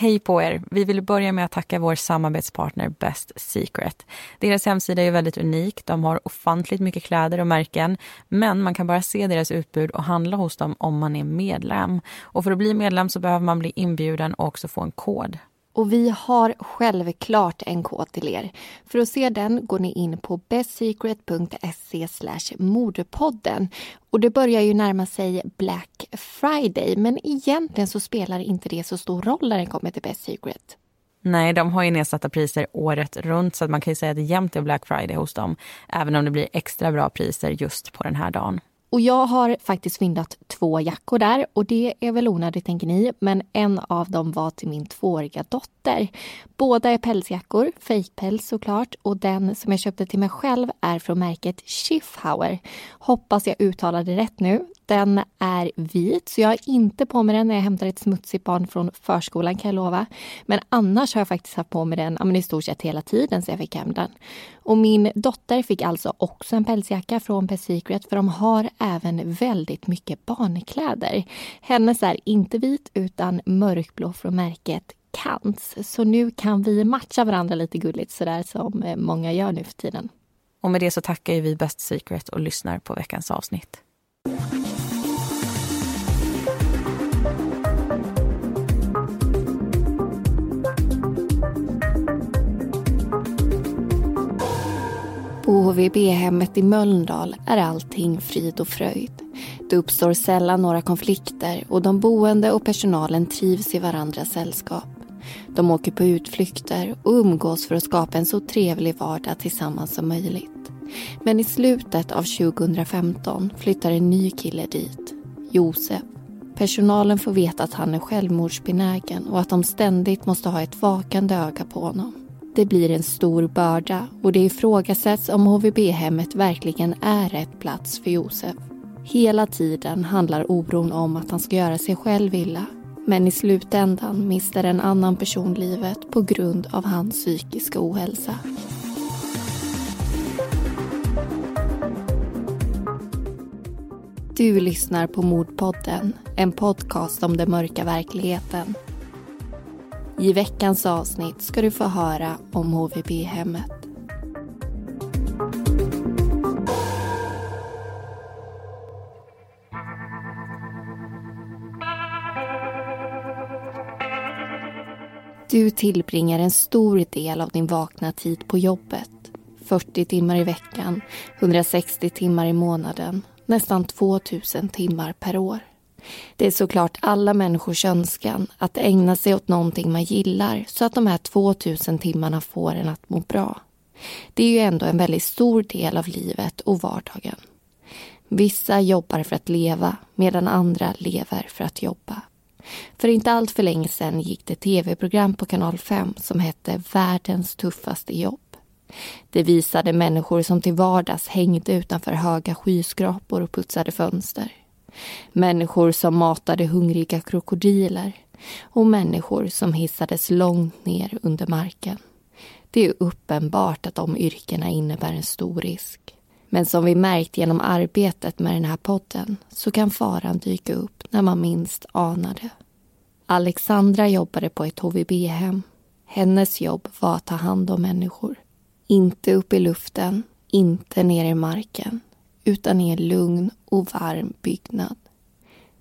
Hej på er! Vi vill börja med att tacka vår samarbetspartner Best Secret. Deras hemsida är väldigt unik. De har ofantligt mycket kläder och märken. Men man kan bara se deras utbud och handla hos dem om man är medlem. Och för att bli medlem så behöver man bli inbjuden och också få en kod. Och vi har självklart en kod till er. För att se den går ni in på bestsecret.se modepodden. Och det börjar ju närma sig Black Friday men egentligen så spelar inte det så stor roll när den kommer till Best Secret. Nej, de har ju nedsatta priser året runt så att man kan ju säga att det jämt är Black Friday hos dem. Även om det blir extra bra priser just på den här dagen. Och jag har faktiskt fyndat två jackor där och det är väl onödigt tänker ni, men en av dem var till min tvååriga dotter. Båda är pälsjackor, fejkpäls såklart och den som jag köpte till mig själv är från märket Schiffhauer. Hoppas jag uttalade rätt nu. Den är vit, så jag har inte på mig den när jag hämtar ett smutsigt barn från förskolan kan jag lova. Men annars har jag faktiskt haft på mig den ja, men i stort sett hela tiden sen jag fick hem den. Och min dotter fick alltså också en pälsjacka från Pet Secret för de har även väldigt mycket barnkläder. Hennes är inte vit utan mörkblå från märket Kants. Så nu kan vi matcha varandra lite gulligt sådär som eh, många gör nu för tiden. Och med det så tackar vi Best Secret och lyssnar på veckans avsnitt. HVB-hemmet i Mölndal är allting frid och fröjd. Det uppstår sällan några konflikter och de boende och personalen trivs i varandras sällskap. De åker på utflykter och umgås för att skapa en så trevlig vardag tillsammans som möjligt. Men i slutet av 2015 flyttar en ny kille dit, Josef. Personalen får veta att han är självmordsbenägen och att de ständigt måste ha ett vakande öga på honom. Det blir en stor börda och det ifrågasätts om HVB-hemmet verkligen är rätt plats för Josef. Hela tiden handlar oron om att han ska göra sig själv illa. Men i slutändan mister en annan person livet på grund av hans psykiska ohälsa. Du lyssnar på Mordpodden, en podcast om den mörka verkligheten i veckans avsnitt ska du få höra om HVB-hemmet. Du tillbringar en stor del av din vakna tid på jobbet. 40 timmar i veckan, 160 timmar i månaden, nästan 2000 timmar per år. Det är såklart alla människors önskan att ägna sig åt någonting man gillar så att de här 2000 timmarna får en att må bra. Det är ju ändå en väldigt stor del av livet och vardagen. Vissa jobbar för att leva medan andra lever för att jobba. För inte allt för länge sedan gick det tv-program på kanal 5 som hette Världens tuffaste jobb. Det visade människor som till vardags hängde utanför höga skyskrapor och putsade fönster. Människor som matade hungriga krokodiler och människor som hissades långt ner under marken. Det är uppenbart att de yrkena innebär en stor risk. Men som vi märkt genom arbetet med den här podden så kan faran dyka upp när man minst anar det. Alexandra jobbade på ett HVB-hem. Hennes jobb var att ta hand om människor. Inte upp i luften, inte ner i marken utan i en lugn och varm byggnad.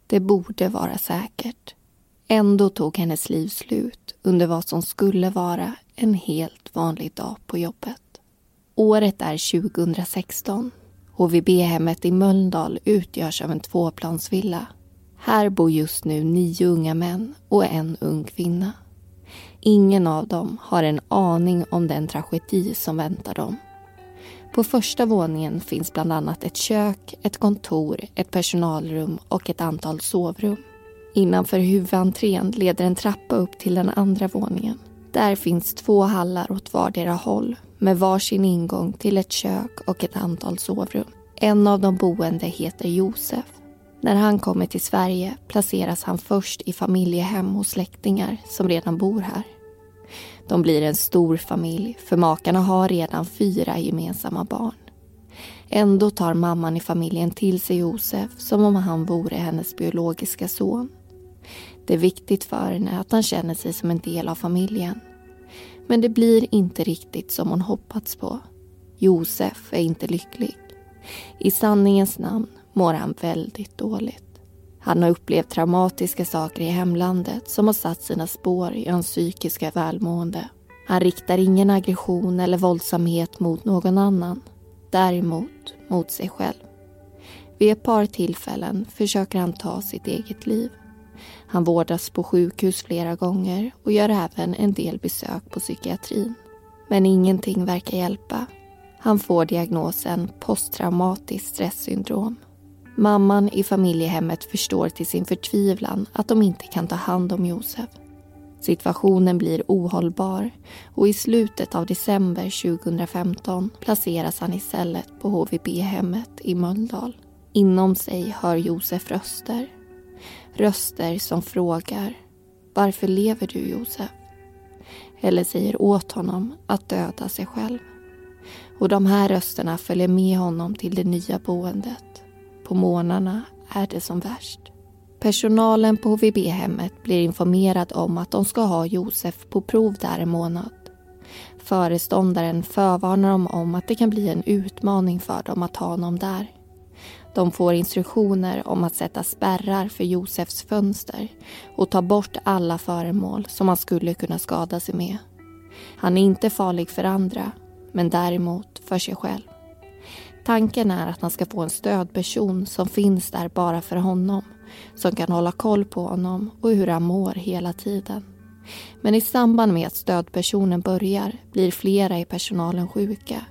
Det borde vara säkert. Ändå tog hennes liv slut under vad som skulle vara en helt vanlig dag på jobbet. Året är 2016. HVB-hemmet i Mölndal utgörs av en tvåplansvilla. Här bor just nu nio unga män och en ung kvinna. Ingen av dem har en aning om den tragedi som väntar dem. På första våningen finns bland annat ett kök, ett kontor, ett personalrum och ett antal sovrum. Innanför huvudentrén leder en trappa upp till den andra våningen. Där finns två hallar åt vardera håll med varsin ingång till ett kök och ett antal sovrum. En av de boende heter Josef. När han kommer till Sverige placeras han först i familjehem hos släktingar som redan bor här. De blir en stor familj för makarna har redan fyra gemensamma barn. Ändå tar mamman i familjen till sig Josef som om han vore hennes biologiska son. Det är viktigt för henne att han känner sig som en del av familjen. Men det blir inte riktigt som hon hoppats på. Josef är inte lycklig. I sanningens namn mår han väldigt dåligt. Han har upplevt traumatiska saker i hemlandet som har satt sina spår i hans psykiska välmående. Han riktar ingen aggression eller våldsamhet mot någon annan. Däremot mot sig själv. Vid ett par tillfällen försöker han ta sitt eget liv. Han vårdas på sjukhus flera gånger och gör även en del besök på psykiatrin. Men ingenting verkar hjälpa. Han får diagnosen posttraumatiskt stresssyndrom. Mamman i familjehemmet förstår till sin förtvivlan att de inte kan ta hand om Josef. Situationen blir ohållbar och i slutet av december 2015 placeras han istället på HVB-hemmet i Mölndal. Inom sig hör Josef röster. Röster som frågar Varför lever du Josef? Eller säger åt honom att döda sig själv. Och de här rösterna följer med honom till det nya boendet. På morgnarna är det som värst. Personalen på HVB-hemmet blir informerad om att de ska ha Josef på prov där en månad. Föreståndaren förvarnar dem om att det kan bli en utmaning för dem att ha honom där. De får instruktioner om att sätta spärrar för Josefs fönster och ta bort alla föremål som han skulle kunna skada sig med. Han är inte farlig för andra, men däremot för sig själv. Tanken är att han ska få en stödperson som finns där bara för honom som kan hålla koll på honom och hur han mår hela tiden. Men i samband med att stödpersonen börjar blir flera i personalen sjuka.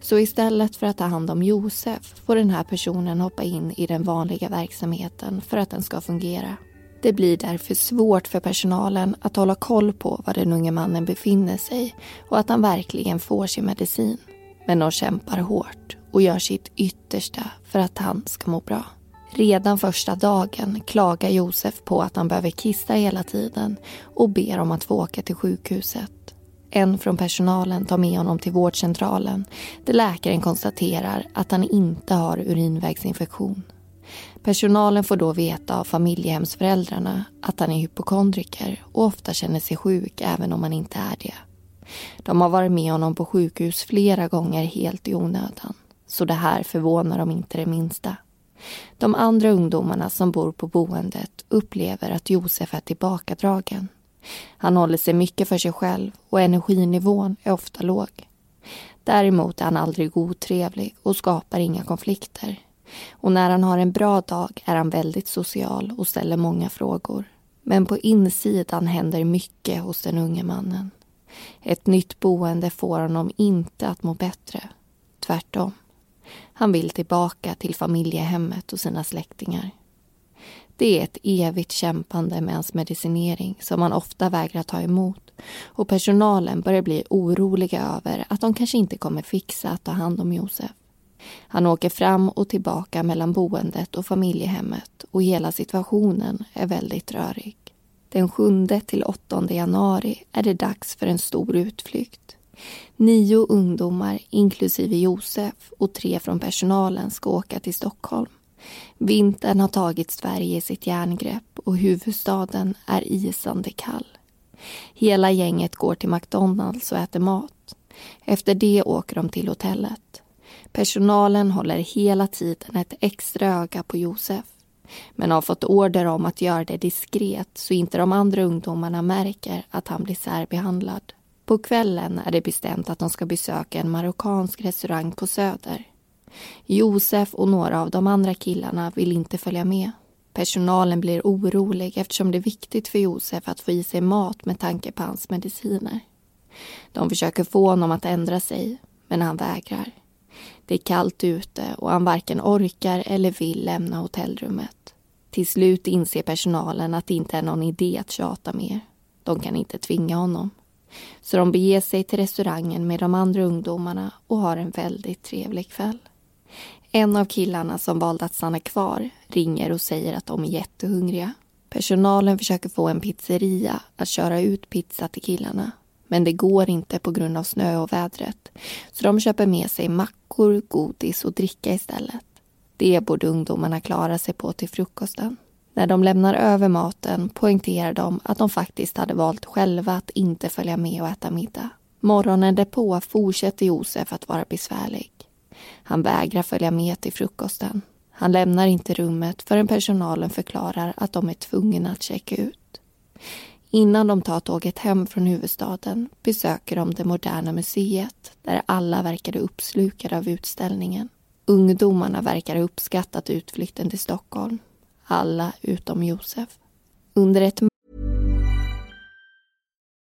Så istället för att ta hand om Josef får den här personen hoppa in i den vanliga verksamheten för att den ska fungera. Det blir därför svårt för personalen att hålla koll på var den unge mannen befinner sig och att han verkligen får sin medicin. Men de kämpar hårt och gör sitt yttersta för att han ska må bra. Redan första dagen klagar Josef på att han behöver kissa hela tiden och ber om att få åka till sjukhuset. En från personalen tar med honom till vårdcentralen där läkaren konstaterar att han inte har urinvägsinfektion. Personalen får då veta av familjehemsföräldrarna att han är hypokondriker och ofta känner sig sjuk även om han inte är det. De har varit med honom på sjukhus flera gånger helt i onödan. Så det här förvånar dem inte det minsta. De andra ungdomarna som bor på boendet upplever att Josef är tillbakadragen. Han håller sig mycket för sig själv och energinivån är ofta låg. Däremot är han aldrig otrevlig och skapar inga konflikter. Och när han har en bra dag är han väldigt social och ställer många frågor. Men på insidan händer mycket hos den unge mannen. Ett nytt boende får honom inte att må bättre. Tvärtom. Han vill tillbaka till familjehemmet och sina släktingar. Det är ett evigt kämpande med hans medicinering som han ofta vägrar ta emot och personalen börjar bli oroliga över att de kanske inte kommer fixa att ta hand om Josef. Han åker fram och tillbaka mellan boendet och familjehemmet och hela situationen är väldigt rörig. Den 7 till 8 januari är det dags för en stor utflykt. Nio ungdomar, inklusive Josef och tre från personalen, ska åka till Stockholm. Vintern har tagit Sverige i sitt järngrepp och huvudstaden är isande kall. Hela gänget går till McDonalds och äter mat. Efter det åker de till hotellet. Personalen håller hela tiden ett extra öga på Josef men har fått order om att göra det diskret så inte de andra ungdomarna märker att han blir särbehandlad. På kvällen är det bestämt att de ska besöka en marockansk restaurang på Söder. Josef och några av de andra killarna vill inte följa med. Personalen blir orolig eftersom det är viktigt för Josef att få i sig mat med tanke på hans mediciner. De försöker få honom att ändra sig, men han vägrar. Det är kallt ute och han varken orkar eller vill lämna hotellrummet. Till slut inser personalen att det inte är någon idé att tjata mer. De kan inte tvinga honom. Så de beger sig till restaurangen med de andra ungdomarna och har en väldigt trevlig kväll. En av killarna som valde att stanna kvar ringer och säger att de är jättehungriga. Personalen försöker få en pizzeria att köra ut pizza till killarna. Men det går inte på grund av snö och vädret. Så de köper med sig mackor, godis och dricka istället. Det borde ungdomarna klara sig på till frukosten. När de lämnar över maten poängterar de att de faktiskt hade valt själva att inte följa med och äta middag. Morgonen därpå fortsätter Josef att vara besvärlig. Han vägrar följa med till frukosten. Han lämnar inte rummet förrän personalen förklarar att de är tvungna att checka ut. Innan de tar tåget hem från huvudstaden besöker de det moderna museet där alla verkade uppslukade av utställningen. Ungdomarna verkar ha uppskattat utflykten till Stockholm. Alla utom Josef. Under ett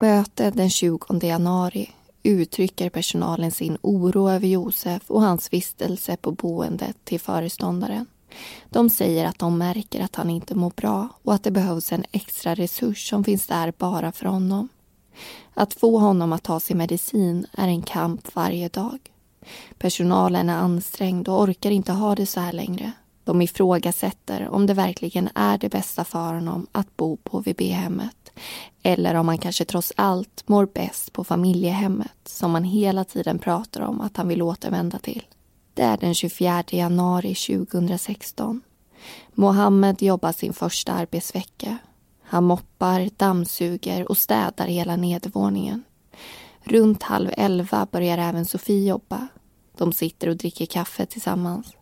Möte den 20 januari uttrycker personalen sin oro över Josef och hans vistelse på boendet till föreståndaren. De säger att de märker att han inte mår bra och att det behövs en extra resurs som finns där bara för honom. Att få honom att ta sin medicin är en kamp varje dag. Personalen är ansträngd och orkar inte ha det så här längre. De ifrågasätter om det verkligen är det bästa för honom att bo på VB-hemmet eller om han kanske trots allt mår bäst på familjehemmet som han hela tiden pratar om att han vill återvända till. Det är den 24 januari 2016. Mohammed jobbar sin första arbetsvecka. Han moppar, dammsuger och städar hela nedervåningen. Runt halv elva börjar även Sofie jobba. De sitter och dricker kaffe tillsammans.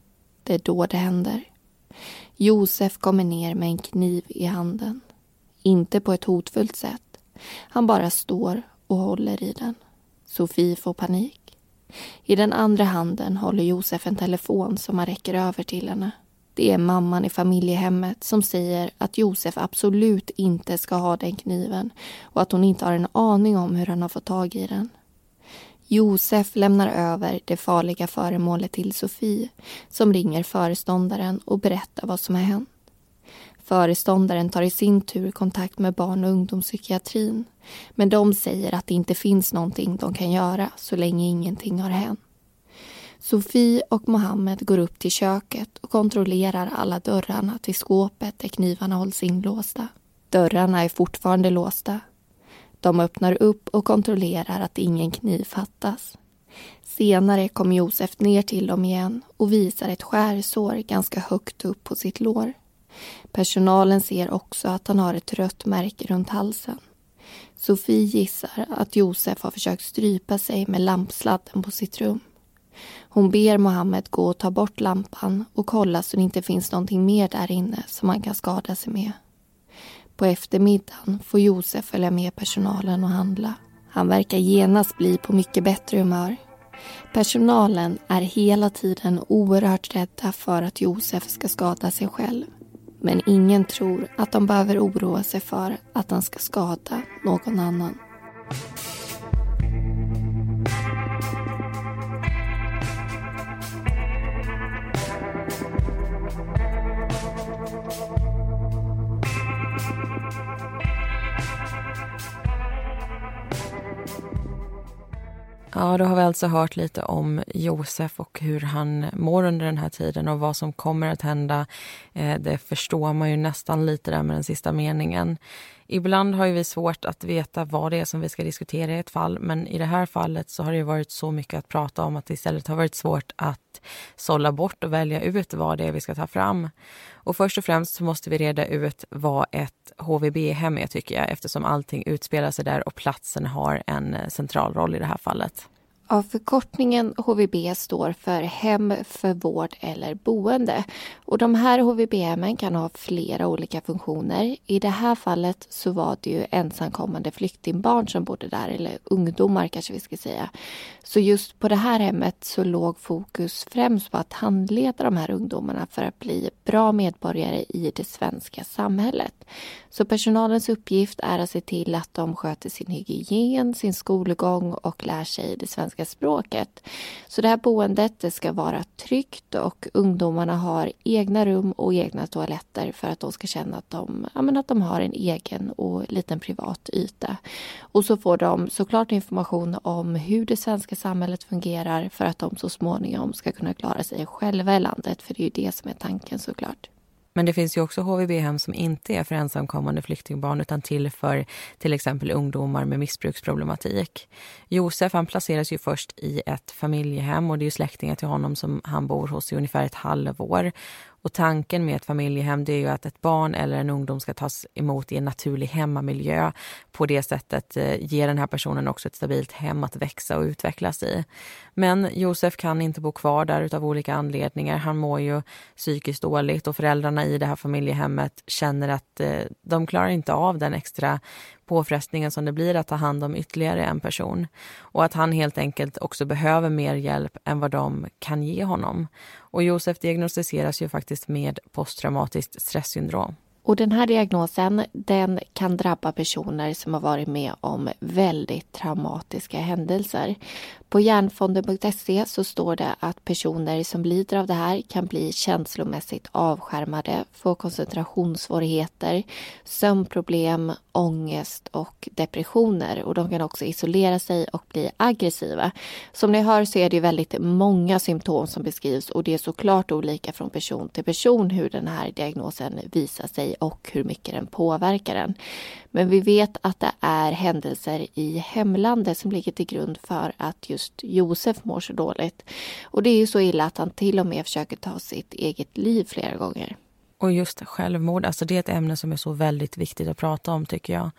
Det är då det händer. Josef kommer ner med en kniv i handen. Inte på ett hotfullt sätt. Han bara står och håller i den. Sofie får panik. I den andra handen håller Josef en telefon som han räcker över till henne. Det är mamman i familjehemmet som säger att Josef absolut inte ska ha den kniven och att hon inte har en aning om hur han har fått tag i den. Josef lämnar över det farliga föremålet till Sofie som ringer föreståndaren och berättar vad som har hänt. Föreståndaren tar i sin tur kontakt med barn och ungdomspsykiatrin men de säger att det inte finns någonting de kan göra så länge ingenting har hänt. Sofie och Mohammed går upp till köket och kontrollerar alla dörrarna till skåpet där knivarna hålls inlåsta. Dörrarna är fortfarande låsta. De öppnar upp och kontrollerar att ingen kniv fattas. Senare kommer Josef ner till dem igen och visar ett skärsår ganska högt upp på sitt lår. Personalen ser också att han har ett rött märke runt halsen. Sofie gissar att Josef har försökt strypa sig med lampsladden på sitt rum. Hon ber Mohammed gå och ta bort lampan och kolla så det inte finns någonting mer där inne som han kan skada sig med. På eftermiddagen får Josef följa med personalen och handla. Han verkar genast bli på mycket bättre humör. Personalen är hela tiden oerhört rädda för att Josef ska skada sig själv. Men ingen tror att de behöver oroa sig för att han ska skada någon annan. Ja, då har vi alltså hört lite om Josef och hur han mår under den här tiden och vad som kommer att hända. Eh, det förstår man ju nästan lite där med den sista meningen. Ibland har vi svårt att veta vad det är som vi ska diskutera i ett fall men i det här fallet så har det varit så mycket att prata om att det istället har varit svårt att sålla bort och välja ut vad det är vi ska ta fram. Och först och främst så måste vi reda ut vad ett HVB-hem är tycker jag eftersom allting utspelar sig där och platsen har en eh, central roll i det här fallet. Ja, förkortningen HVB står för Hem för vård eller boende. Och de här HVB-hemmen kan ha flera olika funktioner. I det här fallet så var det ju ensamkommande flyktingbarn som bodde där, eller ungdomar kanske vi ska säga. Så just på det här hemmet så låg fokus främst på att handleda de här ungdomarna för att bli bra medborgare i det svenska samhället. Så personalens uppgift är att se till att de sköter sin hygien, sin skolgång och lär sig det svenska språket. Så det här boendet det ska vara tryggt och ungdomarna har egna rum och egna toaletter för att de ska känna att de, ja, men att de har en egen och liten privat yta. Och så får de såklart information om hur det svenska samhället fungerar för att de så småningom ska kunna klara sig själva i landet. För det är ju det som är tanken såklart. Men det finns ju också HVB-hem som inte är för ensamkommande flyktingbarn utan till för till exempel ungdomar med missbruksproblematik. Josef han placeras ju först i ett familjehem och det är släktingar till honom som han bor hos i ungefär ett halvår. Och tanken med ett familjehem det är ju att ett barn eller en ungdom ska tas emot i en naturlig hemmamiljö. På det sättet eh, ger den här personen också ett stabilt hem att växa och utvecklas i. Men Josef kan inte bo kvar där av olika anledningar. Han mår ju psykiskt dåligt och föräldrarna i det här familjehemmet känner att eh, de klarar inte av den extra påfrestningen som det blir att ta hand om ytterligare en person. Och att han helt enkelt också behöver mer hjälp än vad de kan ge honom. Och Josef diagnostiseras ju faktiskt med posttraumatiskt stresssyndrom. Och den här diagnosen den kan drabba personer som har varit med om väldigt traumatiska händelser. På hjärnfonden.se så står det att personer som lider av det här kan bli känslomässigt avskärmade, få koncentrationssvårigheter, sömnproblem, ångest och depressioner. Och de kan också isolera sig och bli aggressiva. Som ni hör så är det väldigt många symptom som beskrivs och det är såklart olika från person till person hur den här diagnosen visar sig och hur mycket den påverkar en. Men vi vet att det är händelser i hemlandet som ligger till grund för att just Josef mår så dåligt. Och det är ju så illa att han till och med försöker ta sitt eget liv flera gånger. Och just självmord, alltså det är ett ämne som är så väldigt viktigt att prata om tycker jag.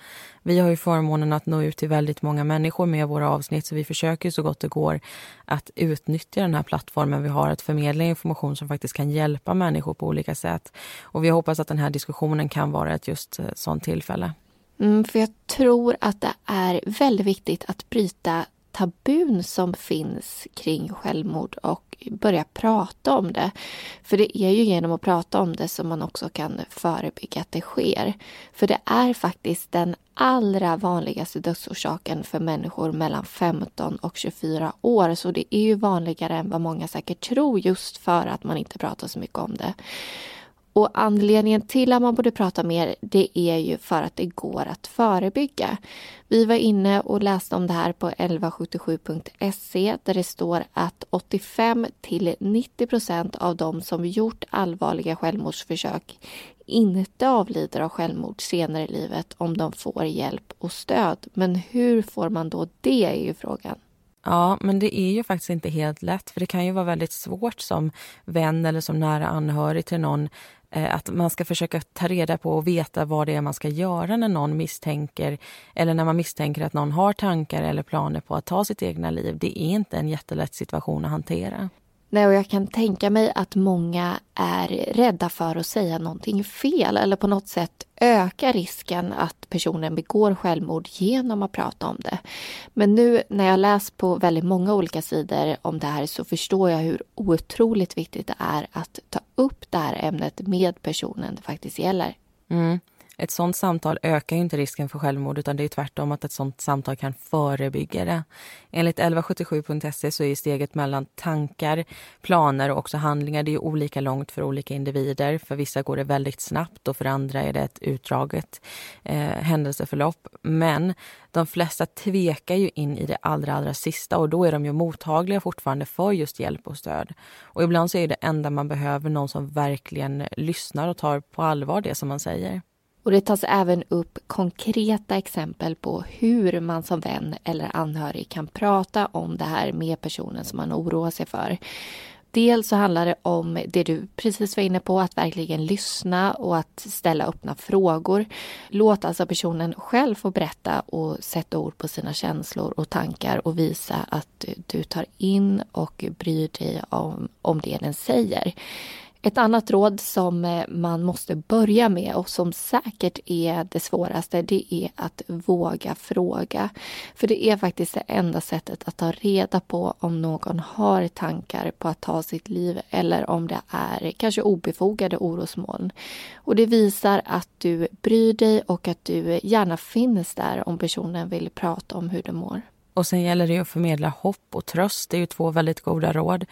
Vi har ju förmånen att nå ut till väldigt många människor med våra avsnitt så vi försöker så gott det går att utnyttja den här plattformen vi har att förmedla information som faktiskt kan hjälpa människor på olika sätt. Och vi hoppas att den här diskussionen kan vara ett just eh, sånt tillfälle. Mm, för jag tror att det är väldigt viktigt att bryta tabun som finns kring självmord och börja prata om det. För det är ju genom att prata om det som man också kan förebygga att det sker. För det är faktiskt den allra vanligaste dödsorsaken för människor mellan 15 och 24 år. Så det är ju vanligare än vad många säkert tror just för att man inte pratar så mycket om det. Och anledningen till att man borde prata mer, det är ju för att det går att förebygga. Vi var inne och läste om det här på 1177.se där det står att 85 till 90 procent av de som gjort allvarliga självmordsförsök inte avlider av självmord senare i livet om de får hjälp och stöd. Men hur får man då det är ju frågan. Ja, men det är ju faktiskt inte helt lätt för det kan ju vara väldigt svårt som vän eller som nära anhörig till någon Eh, att man ska försöka ta reda på och veta vad det är man ska göra när någon misstänker eller när man misstänker att någon har tankar eller planer på att ta sitt egna liv. Det är inte en jättelätt situation att hantera. Nej, och jag kan tänka mig att många är rädda för att säga någonting fel eller på något sätt öka risken att personen begår självmord genom att prata om det. Men nu när jag läst på väldigt många olika sidor om det här så förstår jag hur otroligt viktigt det är att ta upp det här ämnet med personen det faktiskt gäller. Mm. Ett sånt samtal ökar inte risken för självmord utan det är tvärtom att ett sånt samtal kan förebygga det. Enligt 1177.se så är steget mellan tankar, planer och också handlingar det är olika långt för olika individer. För vissa går det väldigt snabbt och för andra är det ett utdraget eh, händelseförlopp. Men de flesta tvekar ju in i det allra, allra sista och då är de ju mottagliga fortfarande för just hjälp och stöd. Och ibland så är det enda man behöver någon som verkligen lyssnar och tar på allvar det som man säger. Och det tas även upp konkreta exempel på hur man som vän eller anhörig kan prata om det här med personen som man oroar sig för. Dels så handlar det om det du precis var inne på, att verkligen lyssna och att ställa öppna frågor. Låt alltså personen själv få berätta och sätta ord på sina känslor och tankar och visa att du tar in och bryr dig om, om det den säger. Ett annat råd som eh, man måste börja med och som säkert är det svåraste, det är att våga fråga. För det är faktiskt det enda sättet att ta reda på om någon har tankar på att ta sitt liv eller om det är kanske obefogade orosmoln. Och det visar att du bryr dig och att du gärna finns där om personen vill prata om hur du mår. Och sen gäller det att förmedla hopp och tröst. Det är ju två väldigt goda råd.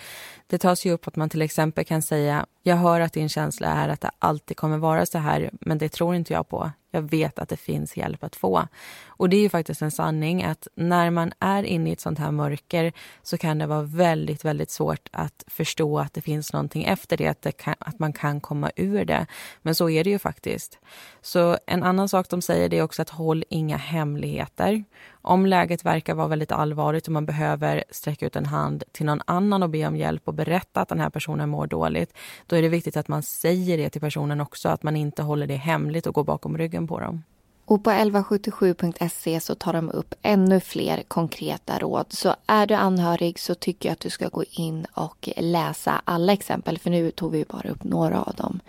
Det tas ju upp att man till exempel kan säga jag hör att din känsla är att det alltid kommer vara så här, men det tror inte jag på. Jag vet att det finns hjälp att få. Och det är ju faktiskt en sanning att när man är inne i ett sånt här mörker så kan det vara väldigt, väldigt svårt att förstå att det finns någonting efter det, att, det kan, att man kan komma ur det. Men så är det ju faktiskt. Så en annan sak de säger det är också att håll inga hemligheter. Om läget verkar vara väldigt allvarligt och man behöver sträcka ut en hand till någon annan och be om hjälp och berätta att den här personen mår dåligt, då är det viktigt att man säger det till personen också, att man inte håller det hemligt och går bakom ryggen på dem. Och på 1177.se så tar de upp ännu fler konkreta råd. Så är du anhörig så tycker jag att du ska gå in och läsa alla exempel, för nu tog vi bara upp några av dem.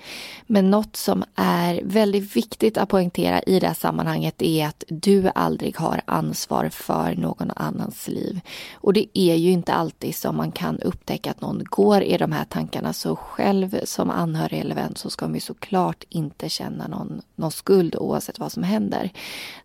Men något som är väldigt viktigt att poängtera i det här sammanhanget är att du aldrig har ansvar för någon annans liv. Och det är ju inte alltid som man kan upptäcka att någon går i de här tankarna, så själv som anhörig eller vän så ska man ju såklart inte känna någon, någon skuld oavsett vad som händer.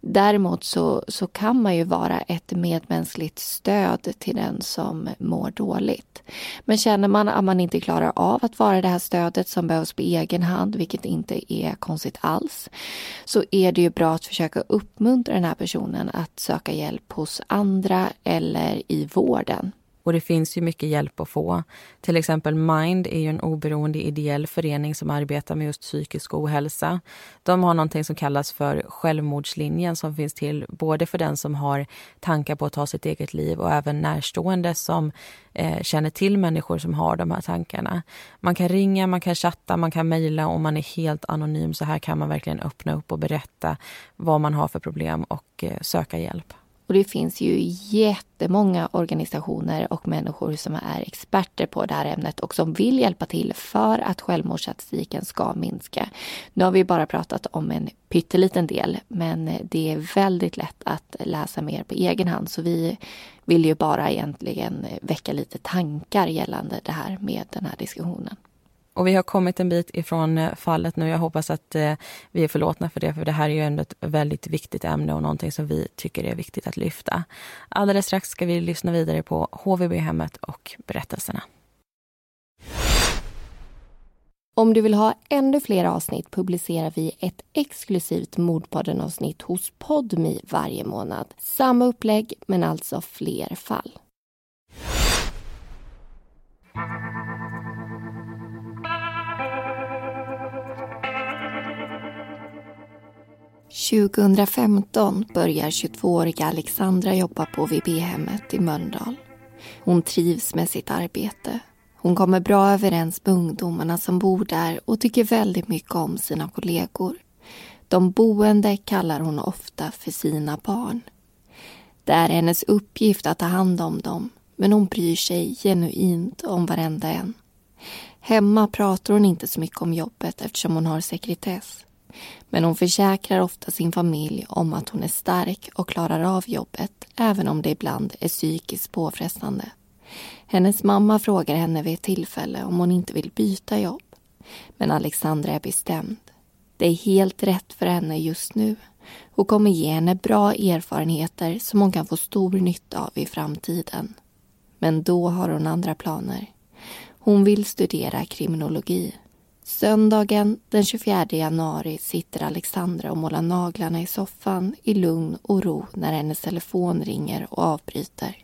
Däremot så, så kan man ju vara ett medmänskligt stöd till den som mår dåligt. Men känner man att man inte klarar av att vara det här stödet som behövs på egen hand, vilket inte är konstigt alls, så är det ju bra att försöka uppmuntra den här personen att söka hjälp hos andra eller i vården. Och det finns ju mycket hjälp att få. Till exempel Mind är ju en oberoende ideell förening som arbetar med just psykisk ohälsa. De har någonting som kallas för självmordslinjen som finns till både för den som har tankar på att ta sitt eget liv och även närstående som eh, känner till människor som har de här tankarna. Man kan ringa, man kan chatta, man kan mejla och man är helt anonym. Så här kan man verkligen öppna upp och berätta vad man har för problem och eh, söka hjälp. Och det finns ju jättemånga organisationer och människor som är experter på det här ämnet och som vill hjälpa till för att självmordsstatistiken ska minska. Nu har vi bara pratat om en pytteliten del, men det är väldigt lätt att läsa mer på egen hand. Så vi vill ju bara egentligen väcka lite tankar gällande det här med den här diskussionen. Och vi har kommit en bit ifrån eh, fallet nu. Jag hoppas att eh, vi är förlåtna för det, för det här är ju ändå ett väldigt viktigt ämne och någonting som vi tycker är viktigt att lyfta. Alldeles strax ska vi lyssna vidare på HVB-hemmet och berättelserna. Om du vill ha ännu fler avsnitt publicerar vi ett exklusivt Mordpodden-avsnitt hos Podmi varje månad. Samma upplägg, men alltså fler fall. 2015 börjar 22-åriga Alexandra jobba på VB-hemmet i Mölndal. Hon trivs med sitt arbete. Hon kommer bra överens med ungdomarna som bor där och tycker väldigt mycket om sina kollegor. De boende kallar hon ofta för sina barn. Det är hennes uppgift att ta hand om dem men hon bryr sig genuint om varenda en. Hemma pratar hon inte så mycket om jobbet eftersom hon har sekretess. Men hon försäkrar ofta sin familj om att hon är stark och klarar av jobbet även om det ibland är psykiskt påfrestande. Hennes mamma frågar henne vid ett tillfälle om hon inte vill byta jobb. Men Alexandra är bestämd. Det är helt rätt för henne just nu och kommer ge henne bra erfarenheter som hon kan få stor nytta av i framtiden. Men då har hon andra planer. Hon vill studera kriminologi Söndagen den 24 januari sitter Alexandra och målar naglarna i soffan i lugn och ro när hennes telefon ringer och avbryter.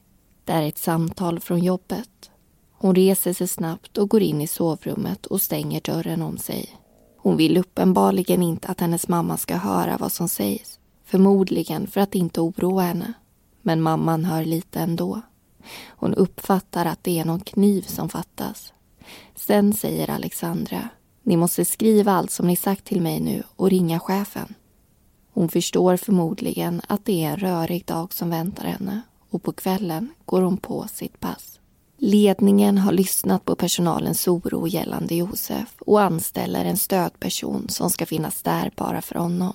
Det är ett samtal från jobbet. Hon reser sig snabbt och går in i sovrummet och stänger dörren om sig. Hon vill uppenbarligen inte att hennes mamma ska höra vad som sägs. Förmodligen för att inte oroa henne. Men mamman hör lite ändå. Hon uppfattar att det är någon kniv som fattas. Sen säger Alexandra ni måste skriva allt som ni sagt till mig nu och ringa chefen. Hon förstår förmodligen att det är en rörig dag som väntar henne och på kvällen går hon på sitt pass. Ledningen har lyssnat på personalens oro gällande Josef och anställer en stödperson som ska finnas där bara för honom.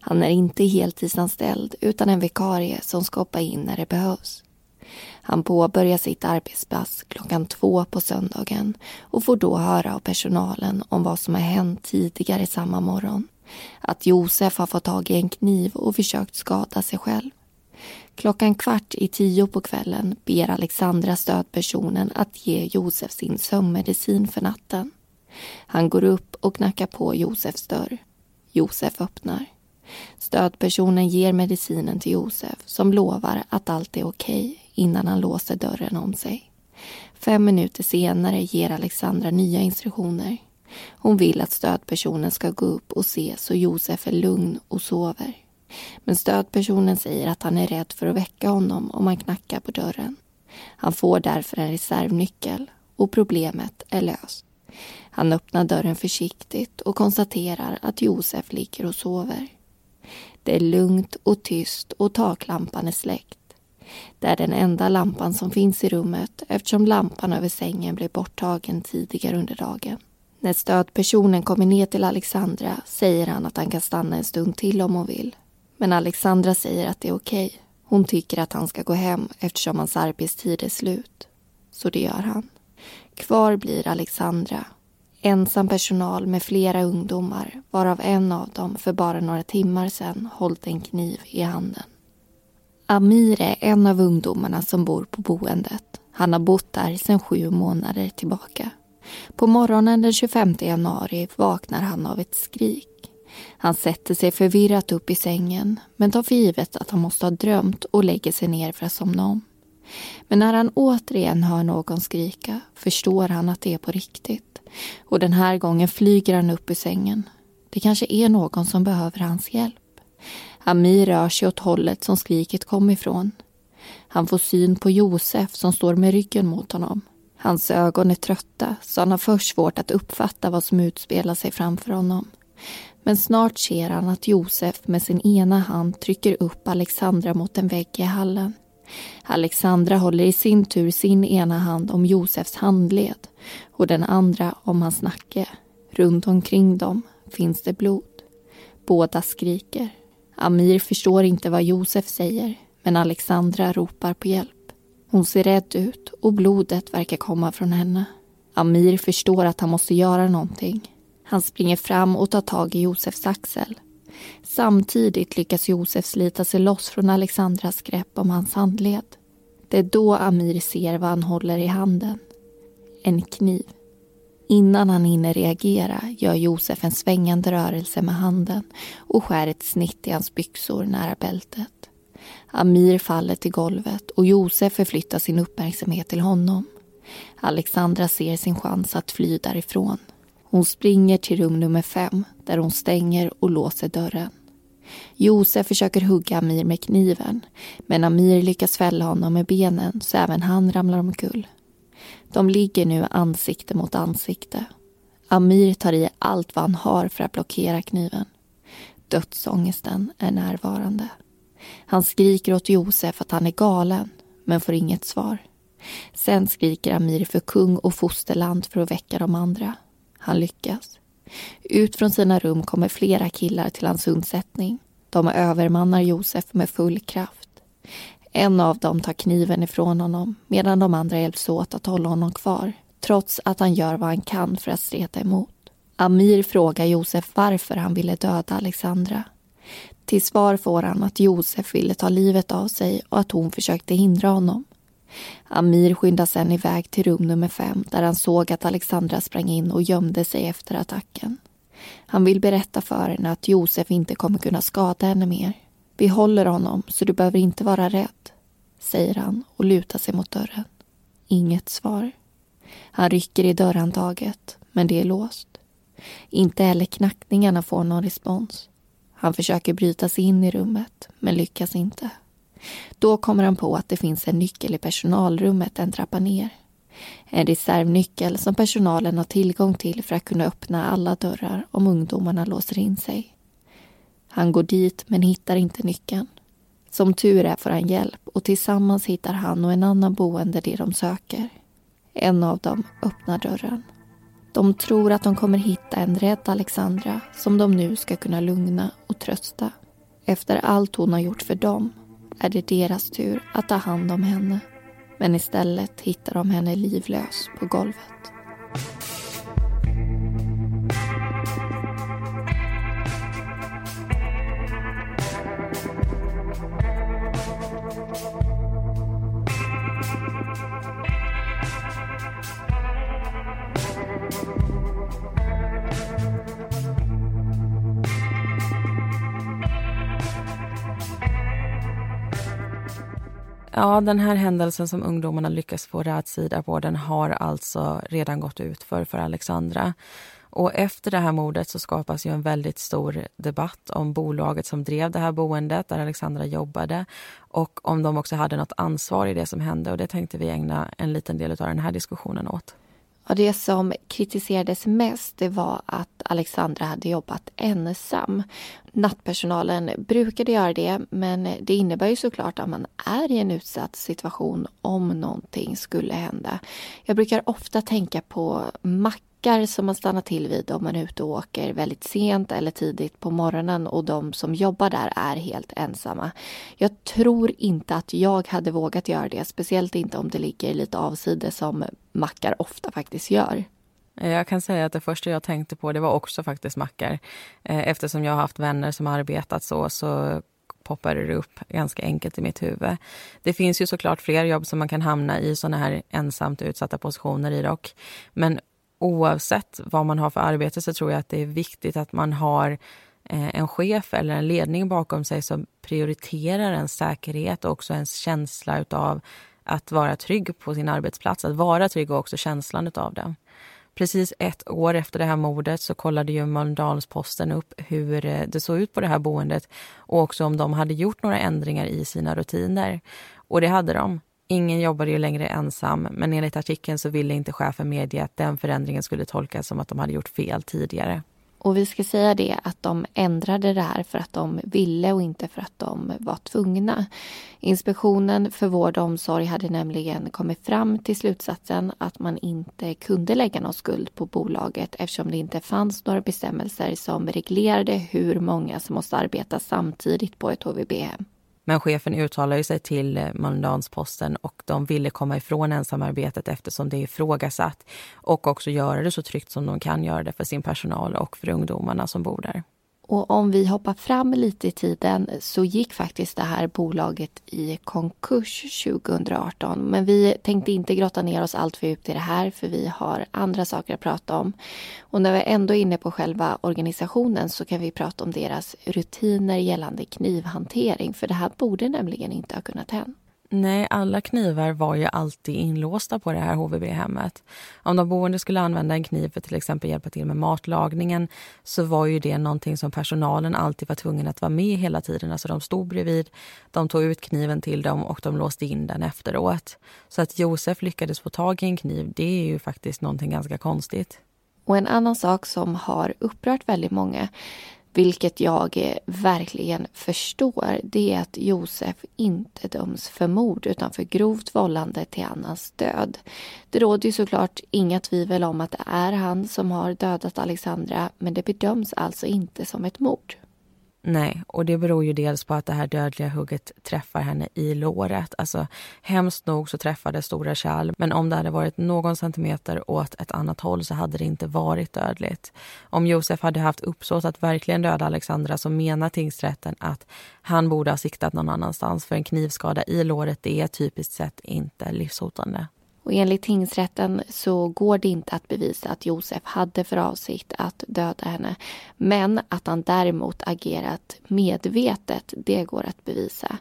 Han är inte heltidsanställd utan en vikarie som ska hoppa in när det behövs. Han påbörjar sitt arbetspass klockan två på söndagen och får då höra av personalen om vad som har hänt tidigare samma morgon. Att Josef har fått tag i en kniv och försökt skada sig själv. Klockan kvart i tio på kvällen ber Alexandra stödpersonen att ge Josef sin sömnmedicin för natten. Han går upp och knackar på Josefs dörr. Josef öppnar. Stödpersonen ger medicinen till Josef som lovar att allt är okej innan han låser dörren om sig. Fem minuter senare ger Alexandra nya instruktioner. Hon vill att stödpersonen ska gå upp och se så Josef är lugn och sover. Men stödpersonen säger att han är rädd för att väcka honom om han knackar på dörren. Han får därför en reservnyckel och problemet är löst. Han öppnar dörren försiktigt och konstaterar att Josef ligger och sover. Det är lugnt och tyst och taklampan är släckt. Det är den enda lampan som finns i rummet eftersom lampan över sängen blev borttagen tidigare under dagen. När stödpersonen kommer ner till Alexandra säger han att han kan stanna en stund till om hon vill. Men Alexandra säger att det är okej. Hon tycker att han ska gå hem eftersom hans arbetstid är slut. Så det gör han. Kvar blir Alexandra. Ensam personal med flera ungdomar varav en av dem för bara några timmar sedan hållit en kniv i handen. Amir är en av ungdomarna som bor på boendet. Han har bott där sedan sju månader tillbaka. På morgonen den 25 januari vaknar han av ett skrik. Han sätter sig förvirrat upp i sängen men tar för givet att han måste ha drömt och lägger sig ner för att somna om. Men när han återigen hör någon skrika förstår han att det är på riktigt. Och den här gången flyger han upp ur sängen. Det kanske är någon som behöver hans hjälp. Amir rör sig åt hållet som skriket kom ifrån. Han får syn på Josef som står med ryggen mot honom. Hans ögon är trötta så han har först svårt att uppfatta vad som utspelar sig framför honom. Men snart ser han att Josef med sin ena hand trycker upp Alexandra mot en vägg i hallen. Alexandra håller i sin tur sin ena hand om Josefs handled och den andra om hans nacke. Runt omkring dem finns det blod. Båda skriker. Amir förstår inte vad Josef säger men Alexandra ropar på hjälp. Hon ser rädd ut och blodet verkar komma från henne. Amir förstår att han måste göra någonting. Han springer fram och tar tag i Josefs axel. Samtidigt lyckas Josef slita sig loss från Alexandras grepp om hans handled. Det är då Amir ser vad han håller i handen. En kniv. Innan han hinner reagera gör Josef en svängande rörelse med handen och skär ett snitt i hans byxor nära bältet. Amir faller till golvet och Josef förflyttar sin uppmärksamhet till honom. Alexandra ser sin chans att fly därifrån. Hon springer till rum nummer fem där hon stänger och låser dörren. Josef försöker hugga Amir med kniven men Amir lyckas fälla honom med benen så även han ramlar omkull. De ligger nu ansikte mot ansikte. Amir tar i allt vad han har för att blockera kniven. Dödsångesten är närvarande. Han skriker åt Josef att han är galen, men får inget svar. Sen skriker Amir för kung och fosterland för att väcka de andra. Han lyckas. Ut från sina rum kommer flera killar till hans undsättning. De övermannar Josef med full kraft. En av dem tar kniven ifrån honom medan de andra hjälps åt att hålla honom kvar trots att han gör vad han kan för att streta emot. Amir frågar Josef varför han ville döda Alexandra. Till svar får han att Josef ville ta livet av sig och att hon försökte hindra honom. Amir skyndar sen iväg till rum nummer fem där han såg att Alexandra sprang in och gömde sig efter attacken. Han vill berätta för henne att Josef inte kommer kunna skada henne mer. Vi håller honom så du behöver inte vara rädd, säger han och lutar sig mot dörren. Inget svar. Han rycker i dörrhandtaget, men det är låst. Inte heller knackningarna får någon respons. Han försöker bryta sig in i rummet, men lyckas inte. Då kommer han på att det finns en nyckel i personalrummet en trappa ner. En reservnyckel som personalen har tillgång till för att kunna öppna alla dörrar om ungdomarna låser in sig. Han går dit men hittar inte nyckeln. Som tur är får han hjälp och tillsammans hittar han och en annan boende det de söker. En av dem öppnar dörren. De tror att de kommer hitta en rädd Alexandra som de nu ska kunna lugna och trösta. Efter allt hon har gjort för dem är det deras tur att ta hand om henne. Men istället hittar de henne livlös på golvet. Ja, den här händelsen som ungdomarna lyckas få rätsida på den har alltså redan gått ut för, för Alexandra. Och efter det här mordet så skapas ju en väldigt stor debatt om bolaget som drev det här boendet där Alexandra jobbade och om de också hade något ansvar i det som hände och det tänkte vi ägna en liten del av den här diskussionen åt. Och det som kritiserades mest det var att Alexandra hade jobbat ensam. Nattpersonalen brukade göra det men det innebär ju såklart att man är i en utsatt situation om någonting skulle hända. Jag brukar ofta tänka på Mac backar som man stannar till vid om man är ute och åker väldigt sent eller tidigt på morgonen och de som jobbar där är helt ensamma. Jag tror inte att jag hade vågat göra det, speciellt inte om det ligger lite avsides som mackar ofta faktiskt gör. Jag kan säga att det första jag tänkte på det var också faktiskt mackar. Eh, eftersom jag har haft vänner som arbetat så, så poppade det upp ganska enkelt i mitt huvud. Det finns ju såklart fler jobb som man kan hamna i såna här ensamt utsatta positioner i dock. Men oavsett vad man har för arbete så tror jag att det är viktigt att man har eh, en chef eller en ledning bakom sig som prioriterar ens säkerhet och också ens känsla av att vara trygg på sin arbetsplats. Att vara trygg och också känslan av det. Precis ett år efter det här mordet så kollade ju Mölndalsposten upp hur eh, det såg ut på det här boendet och också om de hade gjort några ändringar i sina rutiner. Och det hade de. Ingen jobbade ju längre ensam, men enligt artikeln så ville inte chefen medge att den förändringen skulle tolkas som att de hade gjort fel tidigare. Och vi ska säga det att de ändrade det här för att de ville och inte för att de var tvungna. Inspektionen för vård och omsorg hade nämligen kommit fram till slutsatsen att man inte kunde lägga någon skuld på bolaget eftersom det inte fanns några bestämmelser som reglerade hur många som måste arbeta samtidigt på ett HVB-hem. Men chefen uttalade sig till eh, Mölndalsposten och de ville komma ifrån ensamarbetet eftersom det är ifrågasatt och också göra det så tryggt som de kan göra det för sin personal och för ungdomarna som bor där. Och om vi hoppar fram lite i tiden så gick faktiskt det här bolaget i konkurs 2018. Men vi tänkte inte grotta ner oss allt för djupt i det här för vi har andra saker att prata om. Och när vi ändå är inne på själva organisationen så kan vi prata om deras rutiner gällande knivhantering. För det här borde nämligen inte ha kunnat hända. Nej, alla knivar var ju alltid inlåsta på det här HVB-hemmet. Om de boende skulle använda en kniv för till exempel hjälpa till med matlagningen så var ju det någonting som personalen alltid var tvungen att vara med hela tiden. Alltså de stod bredvid, de tog ut kniven till dem och de låste in den efteråt. Så att Josef lyckades få tag i en kniv, det är ju faktiskt någonting ganska konstigt. Och en annan sak som har upprört väldigt många vilket jag verkligen förstår, det är att Josef inte döms för mord utan för grovt vållande till annans död. Det råder ju såklart inga tvivel om att det är han som har dödat Alexandra men det bedöms alltså inte som ett mord. Nej, och det beror ju dels på att det här dödliga hugget träffar henne i låret. Alltså hemskt nog så träffar det stora kärl, men om det hade varit någon centimeter åt ett annat håll så hade det inte varit dödligt. Om Josef hade haft uppsåt att verkligen döda Alexandra så menar tingsrätten att han borde ha siktat någon annanstans för en knivskada i låret det är typiskt sett inte livshotande. Och enligt tingsrätten så går det inte att bevisa att Josef hade för avsikt att döda henne. Men att han däremot agerat medvetet, det går att bevisa.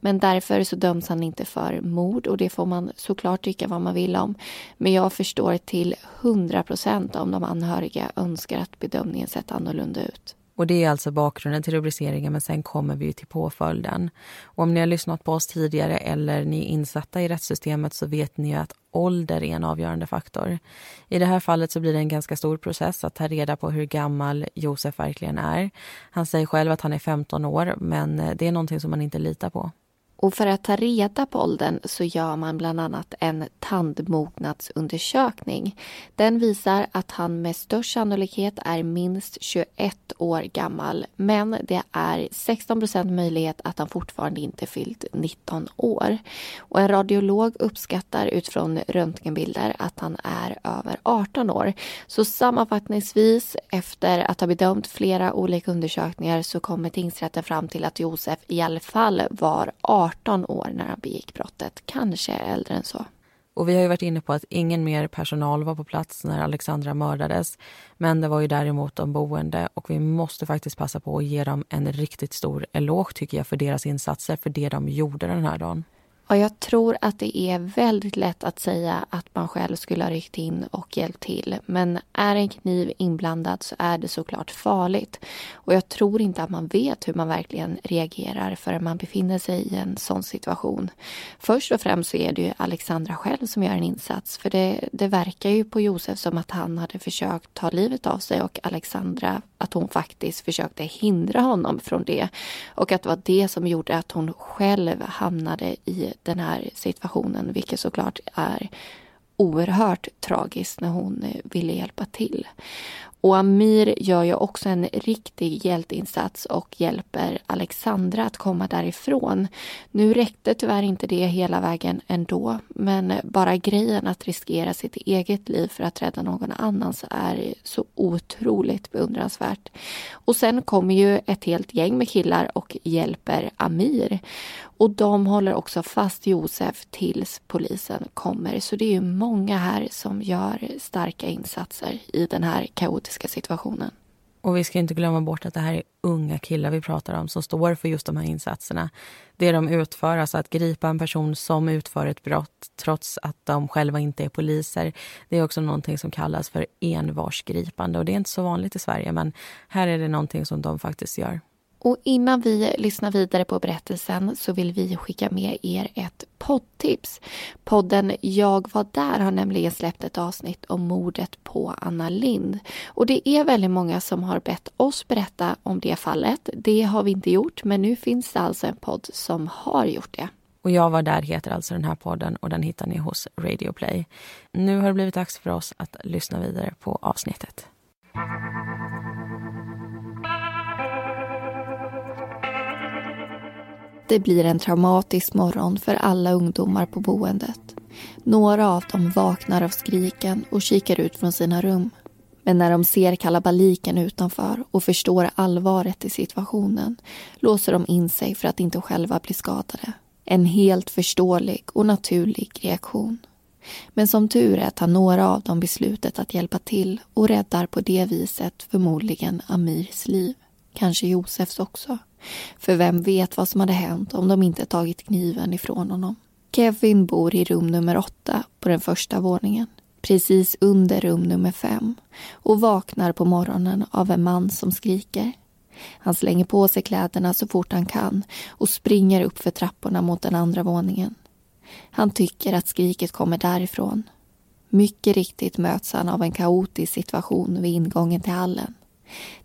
Men därför så döms han inte för mord och det får man såklart tycka vad man vill om. Men jag förstår till hundra procent om de anhöriga önskar att bedömningen sett annorlunda ut. Och Det är alltså bakgrunden till rubriceringen, men sen kommer vi till påföljden. Och om ni har lyssnat på oss tidigare eller ni är insatta i rättssystemet så vet ni att ålder är en avgörande faktor. I det här fallet så blir det en ganska stor process att ta reda på hur gammal Josef verkligen är. Han säger själv att han är 15 år, men eh, det är någonting som man inte litar på. Och för att ta reda på åldern så gör man bland annat en tandmognadsundersökning. Den visar att han med störst sannolikhet är minst 21 år gammal. Men det är 16% möjlighet att han fortfarande inte fyllt 19 år. Och en radiolog uppskattar utifrån röntgenbilder att han är över 18 år. Så sammanfattningsvis, efter att ha bedömt flera olika undersökningar så kommer tingsrätten fram till att Josef i alla fall var 18 18 år när han begick brottet, kanske äldre än så. Och vi har ju varit inne på att ingen mer personal var på plats när Alexandra mördades. Men det var ju däremot de boende och vi måste faktiskt passa på att ge dem en riktigt stor eloge tycker jag för deras insatser, för det de gjorde den här dagen. Och jag tror att det är väldigt lätt att säga att man själv skulle ha ryckt in och hjälpt till. Men är en kniv inblandad så är det såklart farligt. Och jag tror inte att man vet hur man verkligen reagerar förrän man befinner sig i en sån situation. Först och främst så är det ju Alexandra själv som gör en insats. För det, det verkar ju på Josef som att han hade försökt ta livet av sig och Alexandra att hon faktiskt försökte hindra honom från det. Och att det var det som gjorde att hon själv hamnade i den här situationen, vilket såklart är oerhört tragiskt när hon eh, ville hjälpa till. Och Amir gör ju också en riktig hjälteinsats och hjälper Alexandra att komma därifrån. Nu räckte tyvärr inte det hela vägen ändå, men bara grejen att riskera sitt eget liv för att rädda någon annans är så otroligt beundransvärt. Och sen kommer ju ett helt gäng med killar och hjälper Amir. Och de håller också fast Josef tills polisen kommer. Så det är ju många här som gör starka insatser i den här kaotiska situationen. Och vi ska inte glömma bort att det här är unga killar vi pratar om som står för just de här insatserna. Det de utför, alltså att gripa en person som utför ett brott trots att de själva inte är poliser, det är också någonting som kallas för envarsgripande. Och det är inte så vanligt i Sverige, men här är det någonting som de faktiskt gör. Och innan vi lyssnar vidare på berättelsen så vill vi skicka med er ett poddtips. Podden Jag var där har nämligen släppt ett avsnitt om mordet på Anna Lind. Och det är väldigt många som har bett oss berätta om det fallet. Det har vi inte gjort, men nu finns det alltså en podd som har gjort det. Och Jag var där heter alltså den här podden och den hittar ni hos Radio Play. Nu har det blivit dags för oss att lyssna vidare på avsnittet. Det blir en traumatisk morgon för alla ungdomar på boendet. Några av dem vaknar av skriken och kikar ut från sina rum. Men när de ser kalabaliken utanför och förstår allvaret i situationen låser de in sig för att inte själva bli skadade. En helt förståelig och naturlig reaktion. Men som tur är tar några av dem beslutet att hjälpa till och räddar på det viset förmodligen Amirs liv. Kanske Josefs också. För vem vet vad som hade hänt om de inte tagit kniven ifrån honom. Kevin bor i rum nummer åtta på den första våningen. Precis under rum nummer fem och vaknar på morgonen av en man som skriker. Han slänger på sig kläderna så fort han kan och springer upp för trapporna mot den andra våningen. Han tycker att skriket kommer därifrån. Mycket riktigt möts han av en kaotisk situation vid ingången till hallen.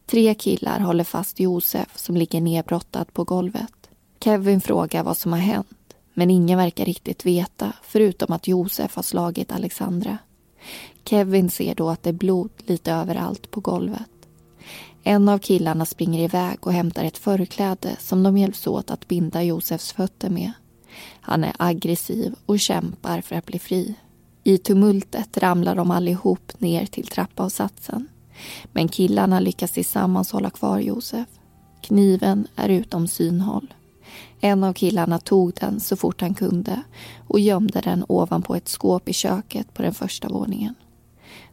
Tre killar håller fast Josef som ligger nedbrottad på golvet. Kevin frågar vad som har hänt, men ingen verkar riktigt veta förutom att Josef har slagit Alexandra. Kevin ser då att det är blod lite överallt på golvet. En av killarna springer iväg och hämtar ett förkläde som de hjälps åt att binda Josefs fötter med. Han är aggressiv och kämpar för att bli fri. I tumultet ramlar de allihop ner till trappavsatsen. Men killarna lyckas tillsammans hålla kvar Josef. Kniven är utom synhåll. En av killarna tog den så fort han kunde och gömde den ovanpå ett skåp i köket på den första våningen.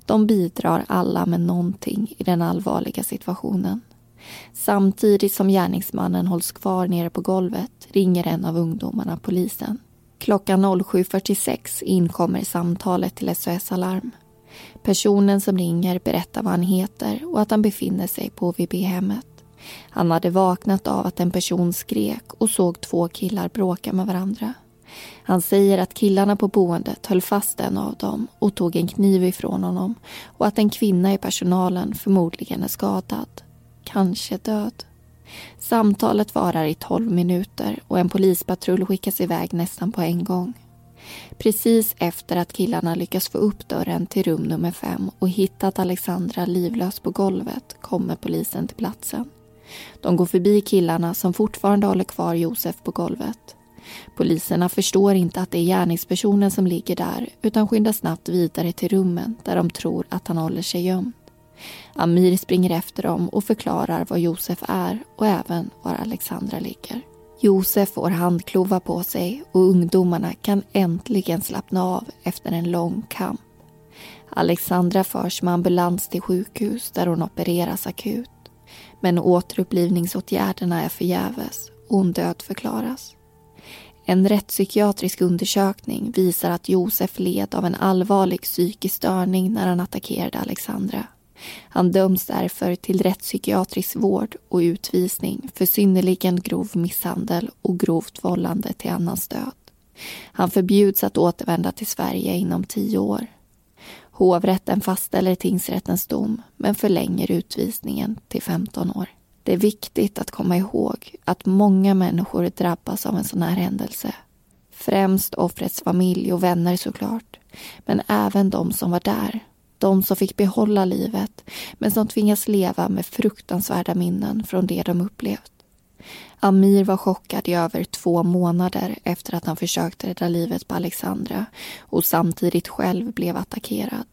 De bidrar alla med någonting i den allvarliga situationen. Samtidigt som gärningsmannen hålls kvar nere på golvet ringer en av ungdomarna polisen. Klockan 07.46 inkommer samtalet till SOS Alarm. Personen som ringer berättar vad han heter och att han befinner sig på VB-hemmet. Han hade vaknat av att en person skrek och såg två killar bråka med varandra. Han säger att killarna på boendet höll fast en av dem och tog en kniv ifrån honom och att en kvinna i personalen förmodligen är skadad. Kanske död. Samtalet varar i 12 minuter och en polispatrull skickas iväg nästan på en gång. Precis efter att killarna lyckas få upp dörren till rum nummer fem och hittat Alexandra livlös på golvet kommer polisen till platsen. De går förbi killarna som fortfarande håller kvar Josef på golvet. Poliserna förstår inte att det är gärningspersonen som ligger där utan skyndar snabbt vidare till rummen där de tror att han håller sig gömd. Amir springer efter dem och förklarar var Josef är och även var Alexandra ligger. Josef får handklovar på sig och ungdomarna kan äntligen slappna av efter en lång kamp. Alexandra förs med ambulans till sjukhus där hon opereras akut. Men återupplivningsåtgärderna är förgäves och hon dödförklaras. En rättspsykiatrisk undersökning visar att Josef led av en allvarlig psykisk störning när han attackerade Alexandra. Han döms därför till rättspsykiatrisk vård och utvisning för synnerligen grov misshandel och grovt vållande till annans död. Han förbjuds att återvända till Sverige inom tio år. Hovrätten fastställer tingsrättens dom men förlänger utvisningen till 15 år. Det är viktigt att komma ihåg att många människor drabbas av en sån här händelse. Främst offrets familj och vänner såklart, men även de som var där de som fick behålla livet men som tvingas leva med fruktansvärda minnen från det de upplevt. Amir var chockad i över två månader efter att han försökt rädda livet på Alexandra och samtidigt själv blev attackerad.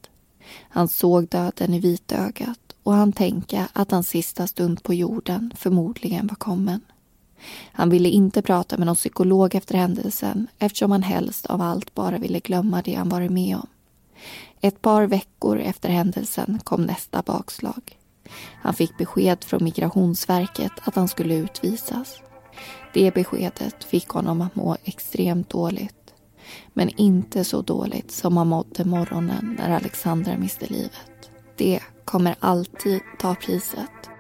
Han såg döden i vitögat och han tänka att hans sista stund på jorden förmodligen var kommen. Han ville inte prata med någon psykolog efter händelsen eftersom han helst av allt bara ville glömma det han varit med om. Ett par veckor efter händelsen kom nästa bakslag. Han fick besked från Migrationsverket att han skulle utvisas. Det beskedet fick honom att må extremt dåligt. Men inte så dåligt som han mådde morgonen när Alexandra miste livet. Det kommer alltid ta priset.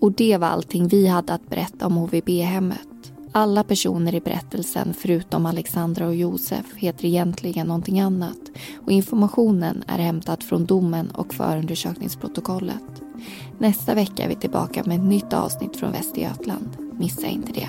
Och det var allting vi hade att berätta om HVB-hemmet. Alla personer i berättelsen förutom Alexandra och Josef heter egentligen någonting annat och informationen är hämtad från domen och förundersökningsprotokollet. Nästa vecka är vi tillbaka med ett nytt avsnitt från Västergötland. Missa inte det.